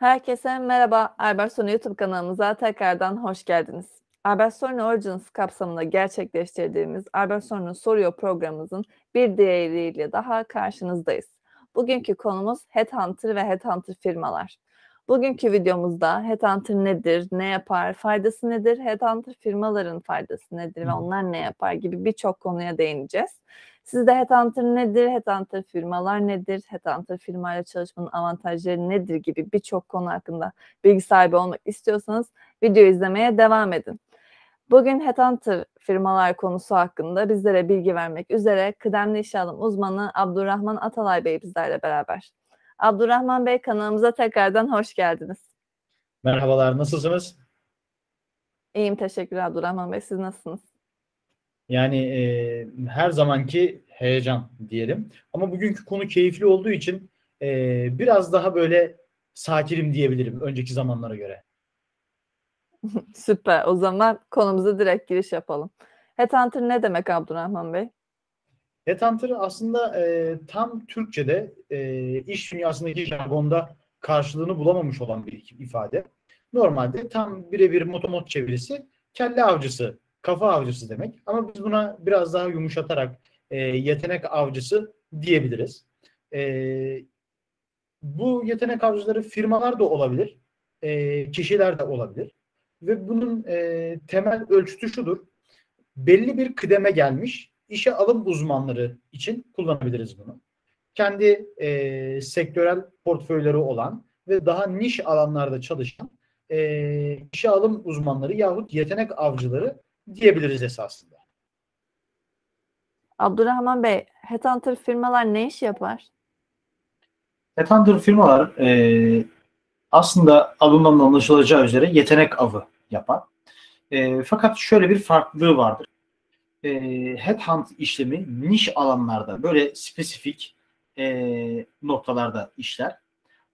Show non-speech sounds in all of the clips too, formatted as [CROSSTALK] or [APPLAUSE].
Herkese merhaba. Albert Sonu YouTube kanalımıza tekrardan hoş geldiniz. Albert Sonu Origins kapsamında gerçekleştirdiğimiz Albert Sonu'nun Soruyor programımızın bir diğeriyle daha karşınızdayız. Bugünkü konumuz Headhunter ve Headhunter firmalar. Bugünkü videomuzda Headhunter nedir, ne yapar, faydası nedir, Headhunter firmaların faydası nedir ve onlar ne yapar gibi birçok konuya değineceğiz. Siz de Headhunter nedir, Headhunter firmalar nedir, Headhunter firmayla çalışmanın avantajları nedir gibi birçok konu hakkında bilgi sahibi olmak istiyorsanız video izlemeye devam edin. Bugün Headhunter firmalar konusu hakkında bizlere bilgi vermek üzere kıdemli iş alım uzmanı Abdurrahman Atalay Bey bizlerle beraber. Abdurrahman Bey kanalımıza tekrardan hoş geldiniz. Merhabalar, nasılsınız? İyiyim, teşekkürler Abdurrahman Bey. Siz nasılsınız? Yani e, her zamanki heyecan diyelim. Ama bugünkü konu keyifli olduğu için e, biraz daha böyle sakinim diyebilirim önceki zamanlara göre. [LAUGHS] Süper. O zaman konumuza direkt giriş yapalım. Headhunter ne demek Abdurrahman Bey? Headhunter aslında e, tam Türkçe'de e, iş dünyasındaki jargonda karşılığını bulamamış olan bir ifade. Normalde tam birebir motomot çevirisi kelle avcısı, kafa avcısı demek. Ama biz buna biraz daha yumuşatarak e, yetenek avcısı diyebiliriz. E, bu yetenek avcıları firmalar da olabilir, e, kişiler de olabilir. Ve bunun e, temel ölçütü şudur. Belli bir kıdeme gelmiş işe alım uzmanları için kullanabiliriz bunu. Kendi e, sektörel portföyleri olan ve daha niş alanlarda çalışan e, işe alım uzmanları yahut yetenek avcıları diyebiliriz esasında. Abdurrahman Bey, Headhunter firmalar ne iş yapar? Headhunter firmalar e, aslında adından anlaşılacağı üzere yetenek avı yapar. E, fakat şöyle bir farklılığı vardır. E, headhunt işlemi niş alanlarda böyle spesifik e, noktalarda işler.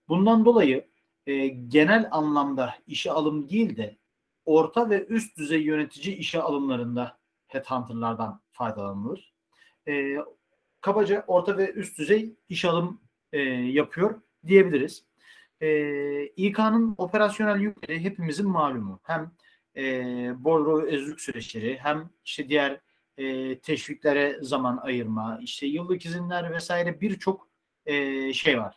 Bundan dolayı e, genel anlamda işe alım değil de orta ve üst düzey yönetici işe alımlarında headhunterlardan faydalanılır. E, kabaca orta ve üst düzey iş alım e, yapıyor diyebiliriz. E, İK'nın operasyonel yükleri hepimizin malumu. Hem e, bordro özlük süreçleri hem işte diğer e, teşviklere zaman ayırma, işte yıllık izinler vesaire birçok e, şey var.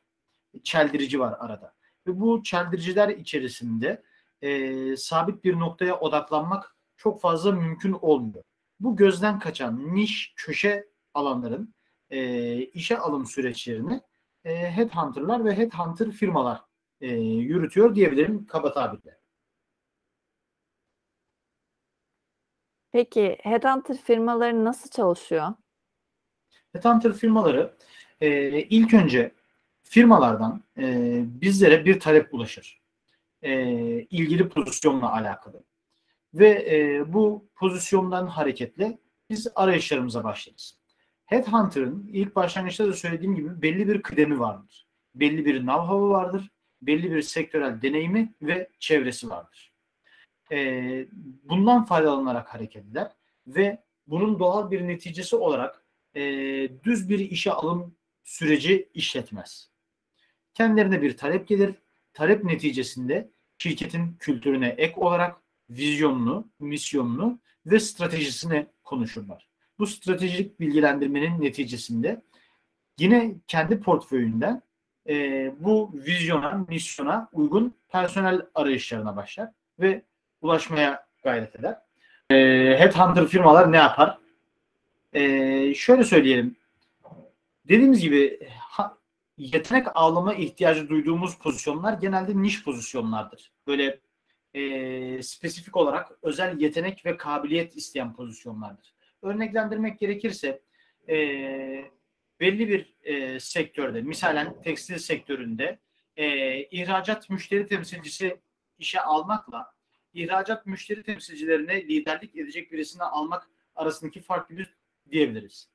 Çeldirici var arada. Ve bu çeldiriciler içerisinde e, sabit bir noktaya odaklanmak çok fazla mümkün olmuyor. Bu gözden kaçan niş köşe alanların e, işe alım süreçlerini e, headhunterlar ve headhunter firmalar e, yürütüyor diyebilirim kaba tabirle. Peki Headhunter firmaları nasıl çalışıyor? Headhunter firmaları e, ilk önce firmalardan e, bizlere bir talep ulaşır. E, ilgili pozisyonla alakalı. Ve e, bu pozisyondan hareketle biz arayışlarımıza başlarız. Headhunter'ın ilk başlangıçta da söylediğim gibi belli bir kıdemi vardır. Belli bir know-how'u vardır. Belli bir sektörel deneyimi ve çevresi vardır. E, bundan faydalanarak hareket eder ve bunun doğal bir neticesi olarak e, düz bir işe alım süreci işletmez kendilerine bir talep gelir. Talep neticesinde şirketin kültürüne ek olarak vizyonunu, misyonunu ve stratejisini konuşurlar. Bu stratejik bilgilendirmenin neticesinde yine kendi portföyünden e, bu vizyona, misyona uygun personel arayışlarına başlar ve ulaşmaya gayret eder. E, headhunter firmalar ne yapar? E, şöyle söyleyelim. Dediğimiz gibi ha, yetenek ağlama ihtiyacı duyduğumuz pozisyonlar genelde niş pozisyonlardır. Böyle e, spesifik olarak özel yetenek ve kabiliyet isteyen pozisyonlardır. Örneklendirmek gerekirse e, belli bir e, sektörde, misalen tekstil sektöründe e, ihracat müşteri temsilcisi işe almakla ihracat müşteri temsilcilerine liderlik edecek birisini almak arasındaki farkı bir diyebiliriz.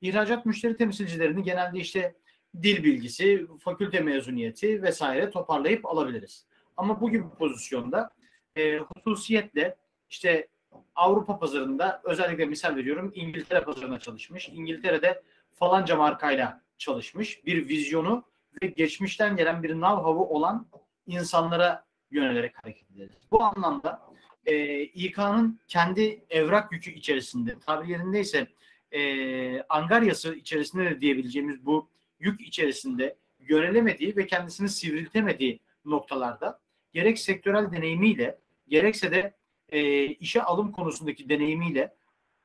İhracat müşteri temsilcilerini genelde işte dil bilgisi, fakülte mezuniyeti vesaire toparlayıp alabiliriz. Ama bu pozisyonda e, hususiyetle işte Avrupa pazarında özellikle misal veriyorum İngiltere pazarına çalışmış. İngiltere'de falanca markayla çalışmış. Bir vizyonu ve geçmişten gelen bir know-how'u olan insanlara yönelerek hareket ederiz. Bu anlamda e, İK'nın kendi evrak yükü içerisinde, tabir yerindeyse e, angaryası içerisinde de diyebileceğimiz bu yük içerisinde yönelemediği ve kendisini sivriltemediği noktalarda gerek sektörel deneyimiyle gerekse de e, işe alım konusundaki deneyimiyle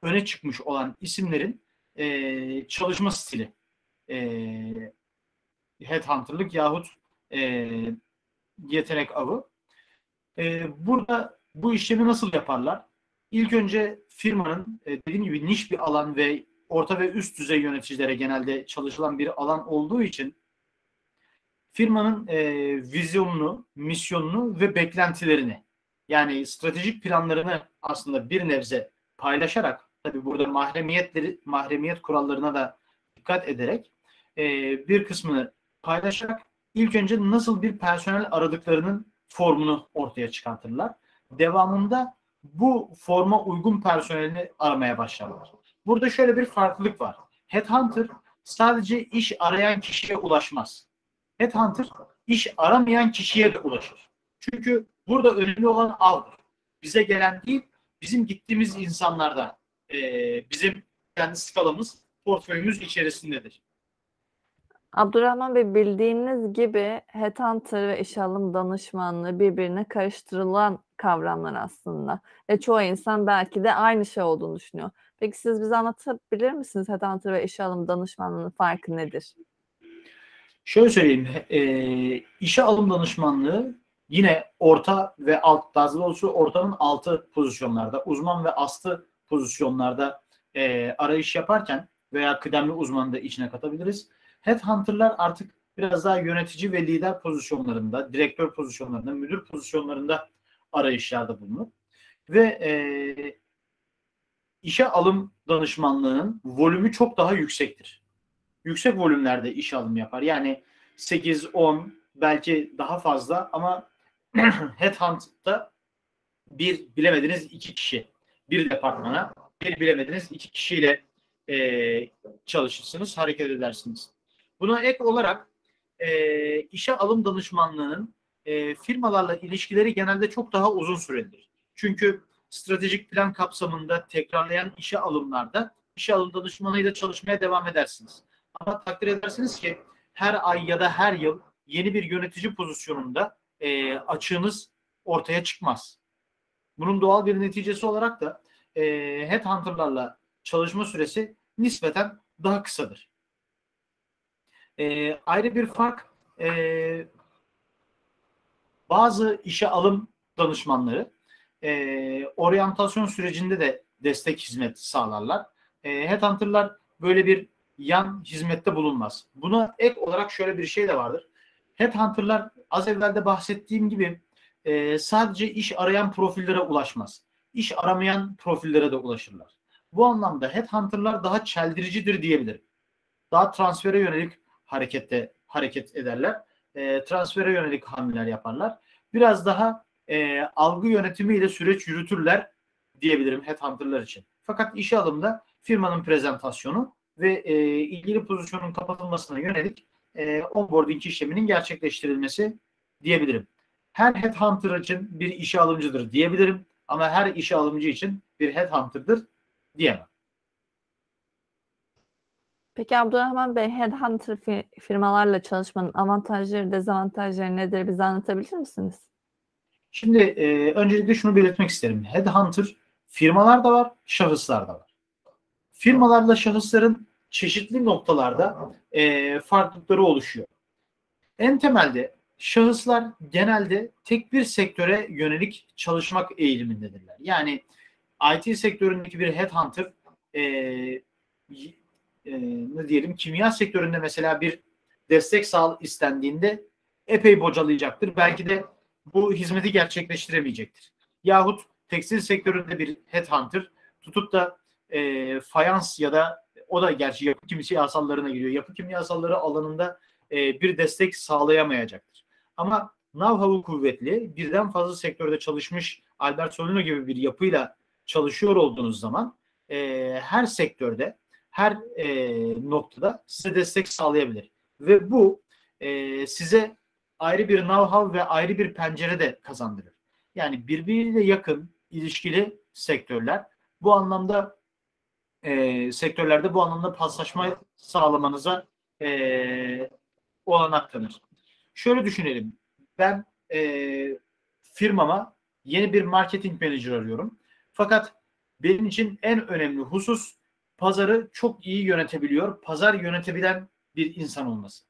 öne çıkmış olan isimlerin e, çalışma stili e, headhunterlık yahut e, yetenek avı. E, burada bu işlemi nasıl yaparlar? İlk önce firmanın e, dediğim gibi niş bir alan ve orta ve üst düzey yöneticilere genelde çalışılan bir alan olduğu için firmanın e, vizyonunu, misyonunu ve beklentilerini yani stratejik planlarını aslında bir nebze paylaşarak tabi burada mahremiyetleri mahremiyet kurallarına da dikkat ederek e, bir kısmını paylaşarak ilk önce nasıl bir personel aradıklarının formunu ortaya çıkartırlar. Devamında bu forma uygun personelini aramaya başlarlar. Burada şöyle bir farklılık var. Headhunter sadece iş arayan kişiye ulaşmaz. Headhunter iş aramayan kişiye de ulaşır. Çünkü burada önemli olan avdır. Bize gelen değil, bizim gittiğimiz insanlarda e, bizim kendi skalamız, portföyümüz içerisindedir. Abdurrahman Bey bildiğiniz gibi headhunter ve iş alım danışmanlığı birbirine karıştırılan kavramlar aslında. Ve çoğu insan belki de aynı şey olduğunu düşünüyor. Peki siz bize anlatabilir misiniz headhunter ve iş alım danışmanlığının farkı nedir? Şöyle söyleyeyim, e, işe alım danışmanlığı yine orta ve alt, daha doğrusu ortanın altı pozisyonlarda, uzman ve astı pozisyonlarda e, arayış yaparken veya kıdemli uzmanı da içine katabiliriz. Headhunter'lar artık biraz daha yönetici ve lider pozisyonlarında, direktör pozisyonlarında, müdür pozisyonlarında arayışlarda bulunur. Ve e, işe alım danışmanlığının volümü çok daha yüksektir. Yüksek volümlerde iş alım yapar. Yani 8, 10 belki daha fazla ama [CLEARS THROAT] Headhunt'ta bir bilemediniz iki kişi bir departmana bir bilemediniz iki kişiyle e, çalışırsınız, hareket edersiniz. Buna ek olarak e, işe alım danışmanlığının e, firmalarla ilişkileri genelde çok daha uzun sürelidir. Çünkü stratejik plan kapsamında tekrarlayan işe alımlarda işe alım danışmanıyla çalışmaya devam edersiniz. Ama takdir edersiniz ki her ay ya da her yıl yeni bir yönetici pozisyonunda e, açığınız ortaya çıkmaz. Bunun doğal bir neticesi olarak da e, headhunterlarla çalışma süresi nispeten daha kısadır. E, ayrı bir fark e, bazı işe alım danışmanları e, oryantasyon sürecinde de destek hizmet sağlarlar. E, headhunterlar böyle bir yan hizmette bulunmaz. Buna ek olarak şöyle bir şey de vardır. Headhunterlar az evvel de bahsettiğim gibi e, sadece iş arayan profillere ulaşmaz. İş aramayan profillere de ulaşırlar. Bu anlamda headhunterlar daha çeldiricidir diyebilirim. Daha transfere yönelik harekette hareket ederler. E, transfere yönelik hamleler yaparlar. Biraz daha e, algı yönetimiyle süreç yürütürler diyebilirim headhunterlar için. Fakat işe alımda firmanın prezentasyonu ve e, ilgili pozisyonun kapatılmasına yönelik e, onboarding işleminin gerçekleştirilmesi diyebilirim. Her headhunter için bir işe alımcıdır diyebilirim ama her işe alımcı için bir headhunter'dır diyemem. Peki Abdurrahman Bey, headhunter firmalarla çalışmanın avantajları, dezavantajları nedir? Bize anlatabilir misiniz? Şimdi e, öncelikle şunu belirtmek isterim. Headhunter firmalar da var, şahıslar da var. Firmalarla şahısların çeşitli noktalarda e, farklılıkları oluşuyor. En temelde şahıslar genelde tek bir sektöre yönelik çalışmak eğilimindedirler. Yani IT sektöründeki bir headhunter e, e, ne diyelim kimya sektöründe mesela bir destek sağ istendiğinde epey bocalayacaktır. Belki de bu hizmeti gerçekleştiremeyecektir. Yahut tekstil sektöründe bir headhunter tutup da e, fayans ya da o da gerçi yapı kimyasallarına giriyor. Yapı kimyasalları alanında e, bir destek sağlayamayacaktır. Ama know-how'u kuvvetli, birden fazla sektörde çalışmış Albert Solino gibi bir yapıyla çalışıyor olduğunuz zaman e, her sektörde, her e, noktada size destek sağlayabilir. Ve bu e, size ayrı bir know-how ve ayrı bir pencere de kazandırır. Yani birbiriyle yakın, ilişkili sektörler bu anlamda e, sektörlerde bu anlamda paslaşma sağlamanıza e, olanak tanır. Şöyle düşünelim. Ben e, firmama yeni bir marketing manager arıyorum. Fakat benim için en önemli husus pazarı çok iyi yönetebiliyor, pazar yönetebilen bir insan olması.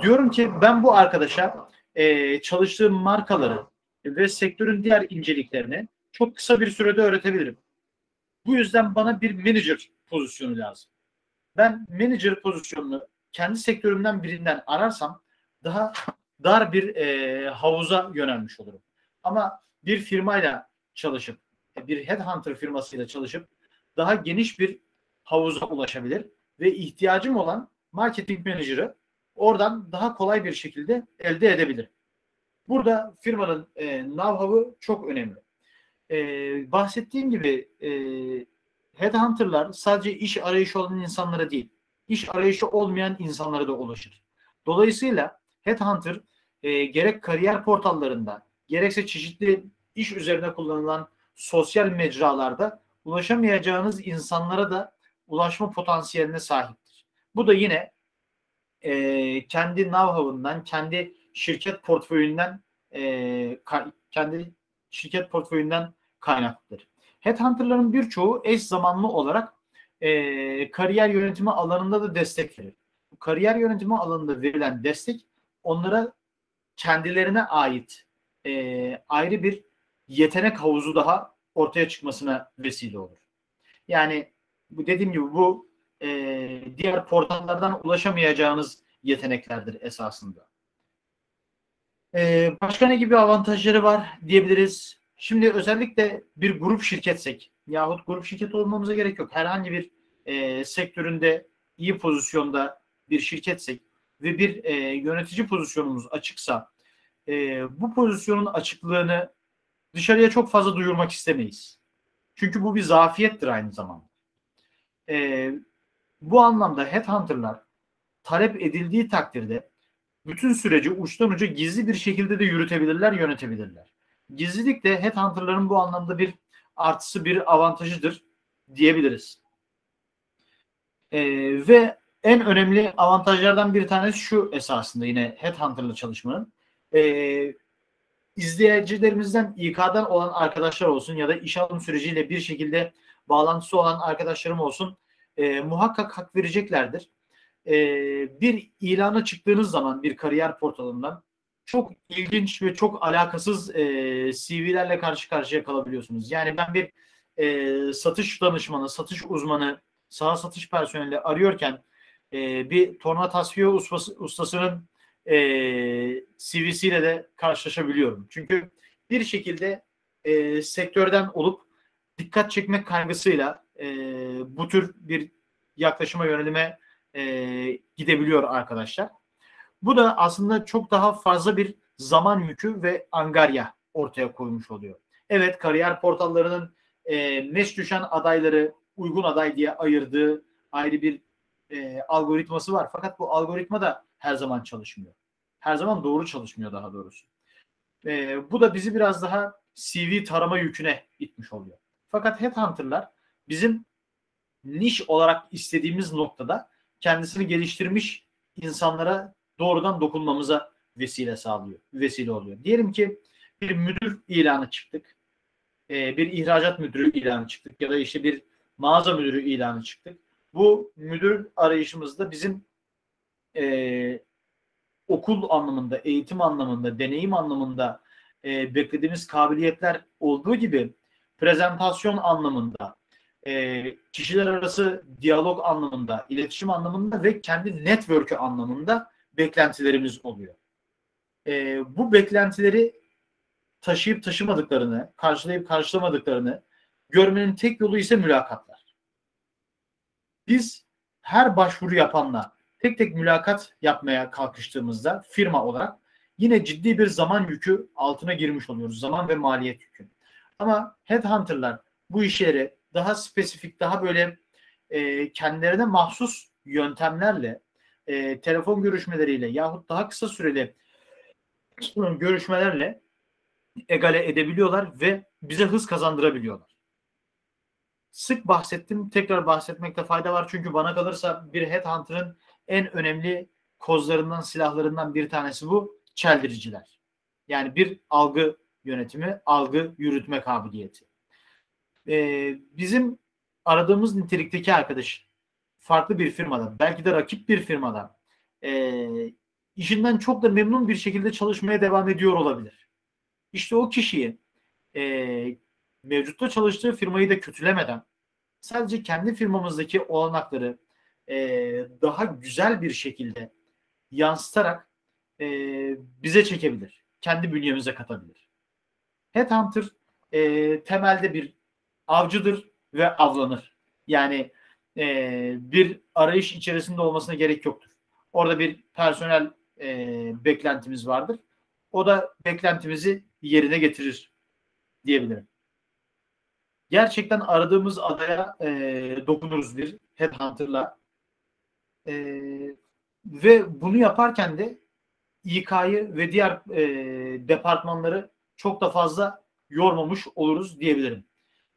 Diyorum ki ben bu arkadaşa e, çalıştığım markaları ve sektörün diğer inceliklerini çok kısa bir sürede öğretebilirim. Bu yüzden bana bir manager pozisyonu lazım. Ben manager pozisyonunu kendi sektörümden birinden ararsam daha dar bir e, havuza yönelmiş olurum. Ama bir firmayla çalışıp, bir headhunter firmasıyla çalışıp daha geniş bir havuza ulaşabilir ve ihtiyacım olan marketing menajeri oradan daha kolay bir şekilde elde edebilir. Burada firmanın e, know-how'ı çok önemli. E, bahsettiğim gibi e, headhunterlar sadece iş arayışı olan insanlara değil, iş arayışı olmayan insanlara da ulaşır. Dolayısıyla headhunter e, gerek kariyer portallarında, gerekse çeşitli iş üzerine kullanılan sosyal mecralarda ulaşamayacağınız insanlara da ulaşma potansiyeline sahiptir. Bu da yine e, kendi know-how'undan, kendi şirket portföyünden e, kendi şirket portföyünden kaynaklıdır. Headhunter'ların birçoğu eş zamanlı olarak e, kariyer yönetimi alanında da destek verir. Kariyer yönetimi alanında verilen destek onlara kendilerine ait e, ayrı bir yetenek havuzu daha ortaya çıkmasına vesile olur. Yani bu dediğim gibi bu e, diğer portallardan ulaşamayacağınız yeteneklerdir esasında. E, başka ne gibi avantajları var diyebiliriz. Şimdi özellikle bir grup şirketsek yahut grup şirket olmamıza gerek yok. Herhangi bir e, sektöründe iyi pozisyonda bir şirketsek ve bir e, yönetici pozisyonumuz açıksa e, bu pozisyonun açıklığını dışarıya çok fazla duyurmak istemeyiz. Çünkü bu bir zafiyettir aynı zamanda. E, bu anlamda headhunterlar talep edildiği takdirde bütün süreci uçtan uca gizli bir şekilde de yürütebilirler, yönetebilirler. Gizlilik de headhunterların bu anlamda bir artısı, bir avantajıdır diyebiliriz. E, ve en önemli avantajlardan bir tanesi şu esasında yine headhunter'la çalışmanın. E, izleyicilerimizden İK'dan olan arkadaşlar olsun ya da iş alım süreciyle bir şekilde bağlantısı olan arkadaşlarım olsun e, muhakkak hak vereceklerdir. E, bir ilana çıktığınız zaman bir kariyer portalından çok ilginç ve çok alakasız e, CV'lerle karşı karşıya kalabiliyorsunuz. Yani ben bir e, satış danışmanı, satış uzmanı, sağ satış personeli arıyorken e, bir torna tasfiye ustası, ustasının e, CV'siyle de karşılaşabiliyorum. Çünkü bir şekilde e, sektörden olup dikkat çekmek kaygısıyla e, bu tür bir yaklaşıma yönelime e, gidebiliyor arkadaşlar. Bu da aslında çok daha fazla bir zaman yükü ve angarya ortaya koymuş oluyor. Evet kariyer portallarının e, meş düşen adayları uygun aday diye ayırdığı ayrı bir e, algoritması var. Fakat bu algoritma da her zaman çalışmıyor. Her zaman doğru çalışmıyor daha doğrusu. E, bu da bizi biraz daha CV tarama yüküne itmiş oluyor. Fakat headhunter'lar bizim niş olarak istediğimiz noktada kendisini geliştirmiş insanlara doğrudan dokunmamıza vesile sağlıyor, vesile oluyor. Diyelim ki bir müdür ilanı çıktık. E, bir ihracat müdürü ilanı çıktık ya da işte bir mağaza müdürü ilanı çıktık. Bu müdür arayışımızda bizim e, okul anlamında, eğitim anlamında, deneyim anlamında e, beklediğimiz kabiliyetler olduğu gibi prezentasyon anlamında, e, kişiler arası diyalog anlamında, iletişim anlamında ve kendi network'ü anlamında beklentilerimiz oluyor. E, bu beklentileri taşıyıp taşımadıklarını, karşılayıp karşılamadıklarını görmenin tek yolu ise mülakatlar. Biz her başvuru yapanla tek tek mülakat yapmaya kalkıştığımızda firma olarak yine ciddi bir zaman yükü altına girmiş oluyoruz. Zaman ve maliyet yükü. Ama headhunter'lar bu işleri daha spesifik, daha böyle e, kendilerine mahsus yöntemlerle, e, telefon görüşmeleriyle yahut daha kısa süreli görüşmelerle egale edebiliyorlar ve bize hız kazandırabiliyorlar. Sık bahsettim, tekrar bahsetmekte fayda var çünkü bana kalırsa bir headhunter'ın en önemli kozlarından, silahlarından bir tanesi bu çeldiriciler. Yani bir algı yönetimi, algı yürütme kabiliyeti. Ee, bizim aradığımız nitelikteki arkadaş farklı bir firmada, belki de rakip bir firmada e, işinden çok da memnun bir şekilde çalışmaya devam ediyor olabilir. İşte o kişiyi e, mevcutta çalıştığı firmayı da kötülemeden sadece kendi firmamızdaki olanakları e, daha güzel bir şekilde yansıtarak e, bize çekebilir. Kendi bünyemize katabilir. Headhunter e, temelde bir avcıdır ve avlanır. Yani e, bir arayış içerisinde olmasına gerek yoktur. Orada bir personel e, beklentimiz vardır. O da beklentimizi yerine getirir diyebilirim. Gerçekten aradığımız adaya e, dokunuruz bir headhunter'la. E, ve bunu yaparken de İK'yı ve diğer e, departmanları çok da fazla yormamış oluruz diyebilirim.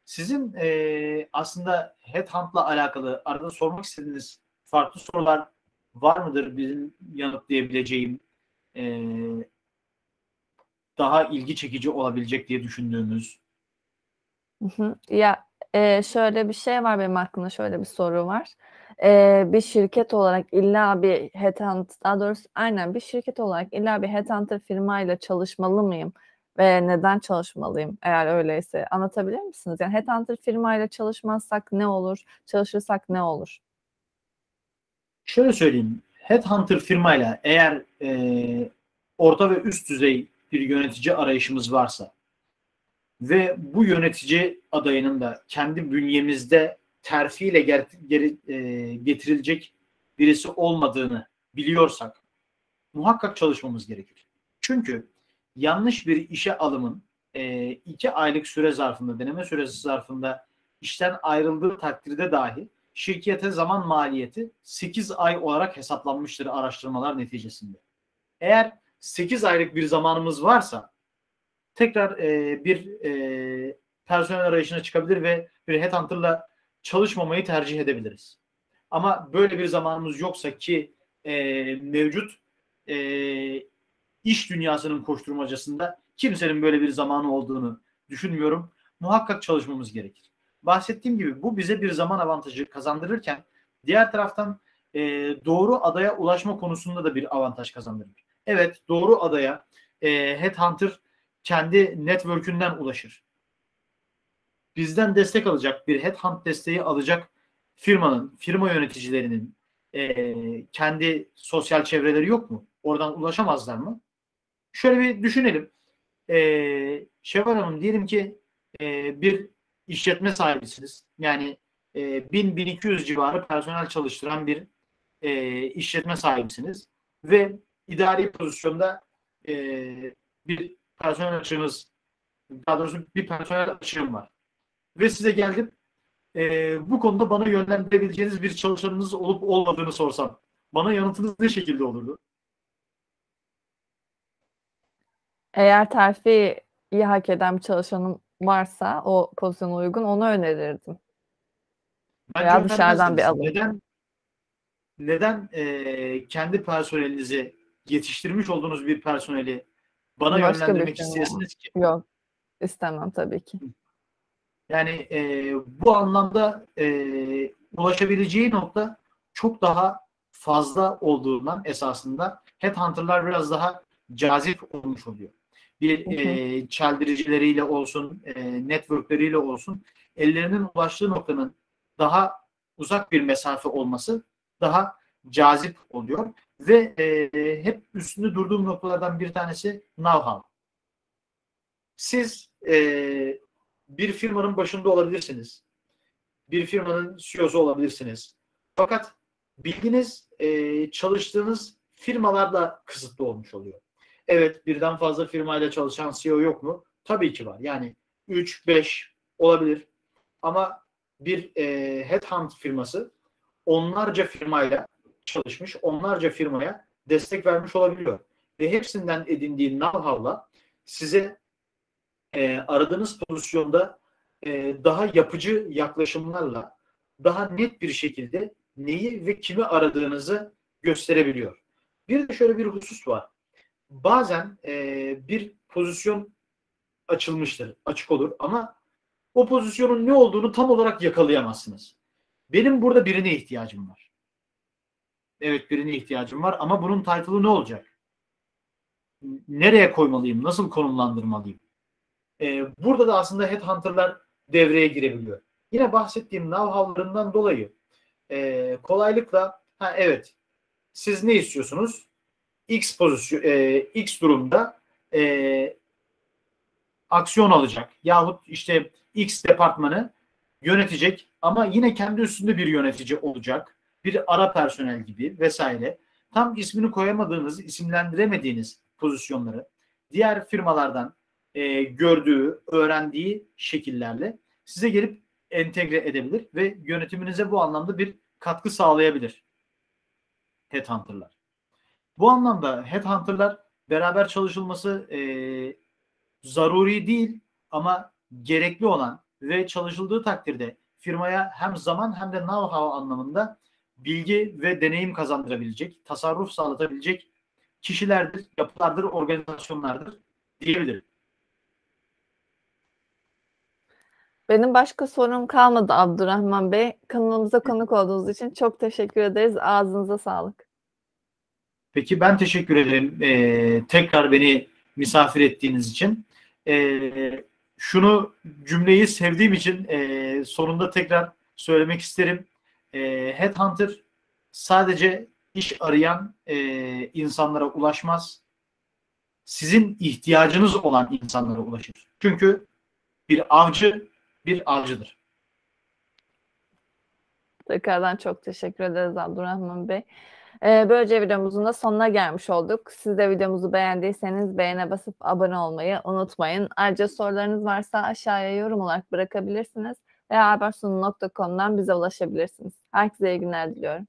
Sizin e, aslında Headhunt'la alakalı arada sormak istediğiniz farklı sorular var mıdır bizim yanıtlayabileceğim e, daha ilgi çekici olabilecek diye düşündüğümüz? Ya e, şöyle bir şey var benim aklımda şöyle bir soru var. E, bir şirket olarak illa bir headhunt, daha doğrusu aynen bir şirket olarak illa bir headhunter firmayla çalışmalı mıyım? Ve neden çalışmalıyım eğer öyleyse? Anlatabilir misiniz? Yani headhunter firmayla çalışmazsak ne olur? Çalışırsak ne olur? Şöyle söyleyeyim. Headhunter firmayla eğer e, orta ve üst düzey bir yönetici arayışımız varsa ve bu yönetici adayının da kendi bünyemizde terfiyle ger- geri, e, getirilecek birisi olmadığını biliyorsak muhakkak çalışmamız gerekir. Çünkü yanlış bir işe alımın e, iki aylık süre zarfında, deneme süresi zarfında işten ayrıldığı takdirde dahi şirkete zaman maliyeti 8 ay olarak hesaplanmıştır araştırmalar neticesinde. Eğer 8 aylık bir zamanımız varsa tekrar e, bir e, personel arayışına çıkabilir ve bir headhunter'la çalışmamayı tercih edebiliriz. Ama böyle bir zamanımız yoksa ki e, mevcut e, iş dünyasının koşturmacasında kimsenin böyle bir zamanı olduğunu düşünmüyorum. Muhakkak çalışmamız gerekir. Bahsettiğim gibi bu bize bir zaman avantajı kazandırırken diğer taraftan e, doğru adaya ulaşma konusunda da bir avantaj kazandırır. Evet doğru adaya e, Headhunter kendi network'ünden ulaşır. Bizden destek alacak, bir headhunt desteği alacak firmanın, firma yöneticilerinin e, kendi sosyal çevreleri yok mu? Oradan ulaşamazlar mı? Şöyle bir düşünelim. E, Şevval Hanım diyelim ki e, bir işletme sahibisiniz. Yani e, 1000-1200 civarı personel çalıştıran bir e, işletme sahibisiniz. Ve idari pozisyonda e, bir personel açığınız daha doğrusu bir personel açığım var. Ve size geldim e, bu konuda bana yönlendirebileceğiniz bir çalışanınız olup olmadığını sorsam bana yanıtınız ne şekilde olurdu? Eğer terfi iyi hak eden bir çalışanım varsa o pozisyona uygun onu önerirdim. Bence Veya dışarıdan bir alım. Neden neden e, kendi personelinizi yetiştirmiş olduğunuz bir personeli bana Başka yönlendirmek isteyesiniz ki? Yok. istemem tabii ki. Yani e, bu anlamda e, ulaşabileceği nokta çok daha fazla olduğundan esasında headhunter'lar biraz daha cazip olmuş oluyor. Bir e, çeldiricileriyle olsun, e, networkleriyle olsun ellerinin ulaştığı noktanın daha uzak bir mesafe olması daha cazip oluyor. Ve e, hep üstünde durduğum noktalardan bir tanesi know-how. Siz e, bir firmanın başında olabilirsiniz. Bir firmanın CEO'su olabilirsiniz. Fakat bilginiz e, çalıştığınız firmalarda kısıtlı olmuş oluyor. Evet birden fazla firmayla çalışan CEO yok mu? Tabii ki var. Yani 3-5 olabilir. Ama bir e, headhunt firması onlarca firmayla çalışmış, onlarca firmaya destek vermiş olabiliyor. ve hepsinden edindiği know-how'la size e, aradığınız pozisyonda e, daha yapıcı yaklaşımlarla daha net bir şekilde neyi ve kimi aradığınızı gösterebiliyor. Bir de şöyle bir husus var. Bazen e, bir pozisyon açılmıştır, açık olur ama o pozisyonun ne olduğunu tam olarak yakalayamazsınız. Benim burada birine ihtiyacım var. Evet birine ihtiyacım var ama bunun title'ı ne olacak? Nereye koymalıyım? Nasıl konumlandırmalıyım? Ee, burada da aslında headhunter'lar devreye girebiliyor. Yine bahsettiğim know-how'larından dolayı e, kolaylıkla ha evet siz ne istiyorsunuz? X pozisyon e, X durumda e, aksiyon alacak yahut işte X departmanı yönetecek ama yine kendi üstünde bir yönetici olacak. Bir ara personel gibi vesaire. Tam ismini koyamadığınız, isimlendiremediğiniz pozisyonları diğer firmalardan e, gördüğü, öğrendiği şekillerle size gelip entegre edebilir ve yönetiminize bu anlamda bir katkı sağlayabilir. Headhunter'lar. Bu anlamda headhunter'lar beraber çalışılması e, zaruri değil ama gerekli olan ve çalışıldığı takdirde firmaya hem zaman hem de know-how anlamında bilgi ve deneyim kazandırabilecek, tasarruf sağlatabilecek kişilerdir, yapılardır, organizasyonlardır diyebilirim. Benim başka sorum kalmadı Abdurrahman Bey. Kanalımıza konuk olduğunuz için çok teşekkür ederiz. Ağzınıza sağlık. Peki ben teşekkür ederim. Ee, tekrar beni misafir ettiğiniz için. Ee, şunu cümleyi sevdiğim için e, sonunda tekrar söylemek isterim. E, Headhunter sadece iş arayan e, insanlara ulaşmaz. Sizin ihtiyacınız olan insanlara ulaşır. Çünkü bir avcı bir avcıdır. Tekrardan çok teşekkür ederiz Abdurrahman Bey. Ee, böylece videomuzun da sonuna gelmiş olduk. Siz de videomuzu beğendiyseniz beğene basıp abone olmayı unutmayın. Ayrıca sorularınız varsa aşağıya yorum olarak bırakabilirsiniz veya habersunu.com'dan bize ulaşabilirsiniz. Herkese iyi günler diliyorum.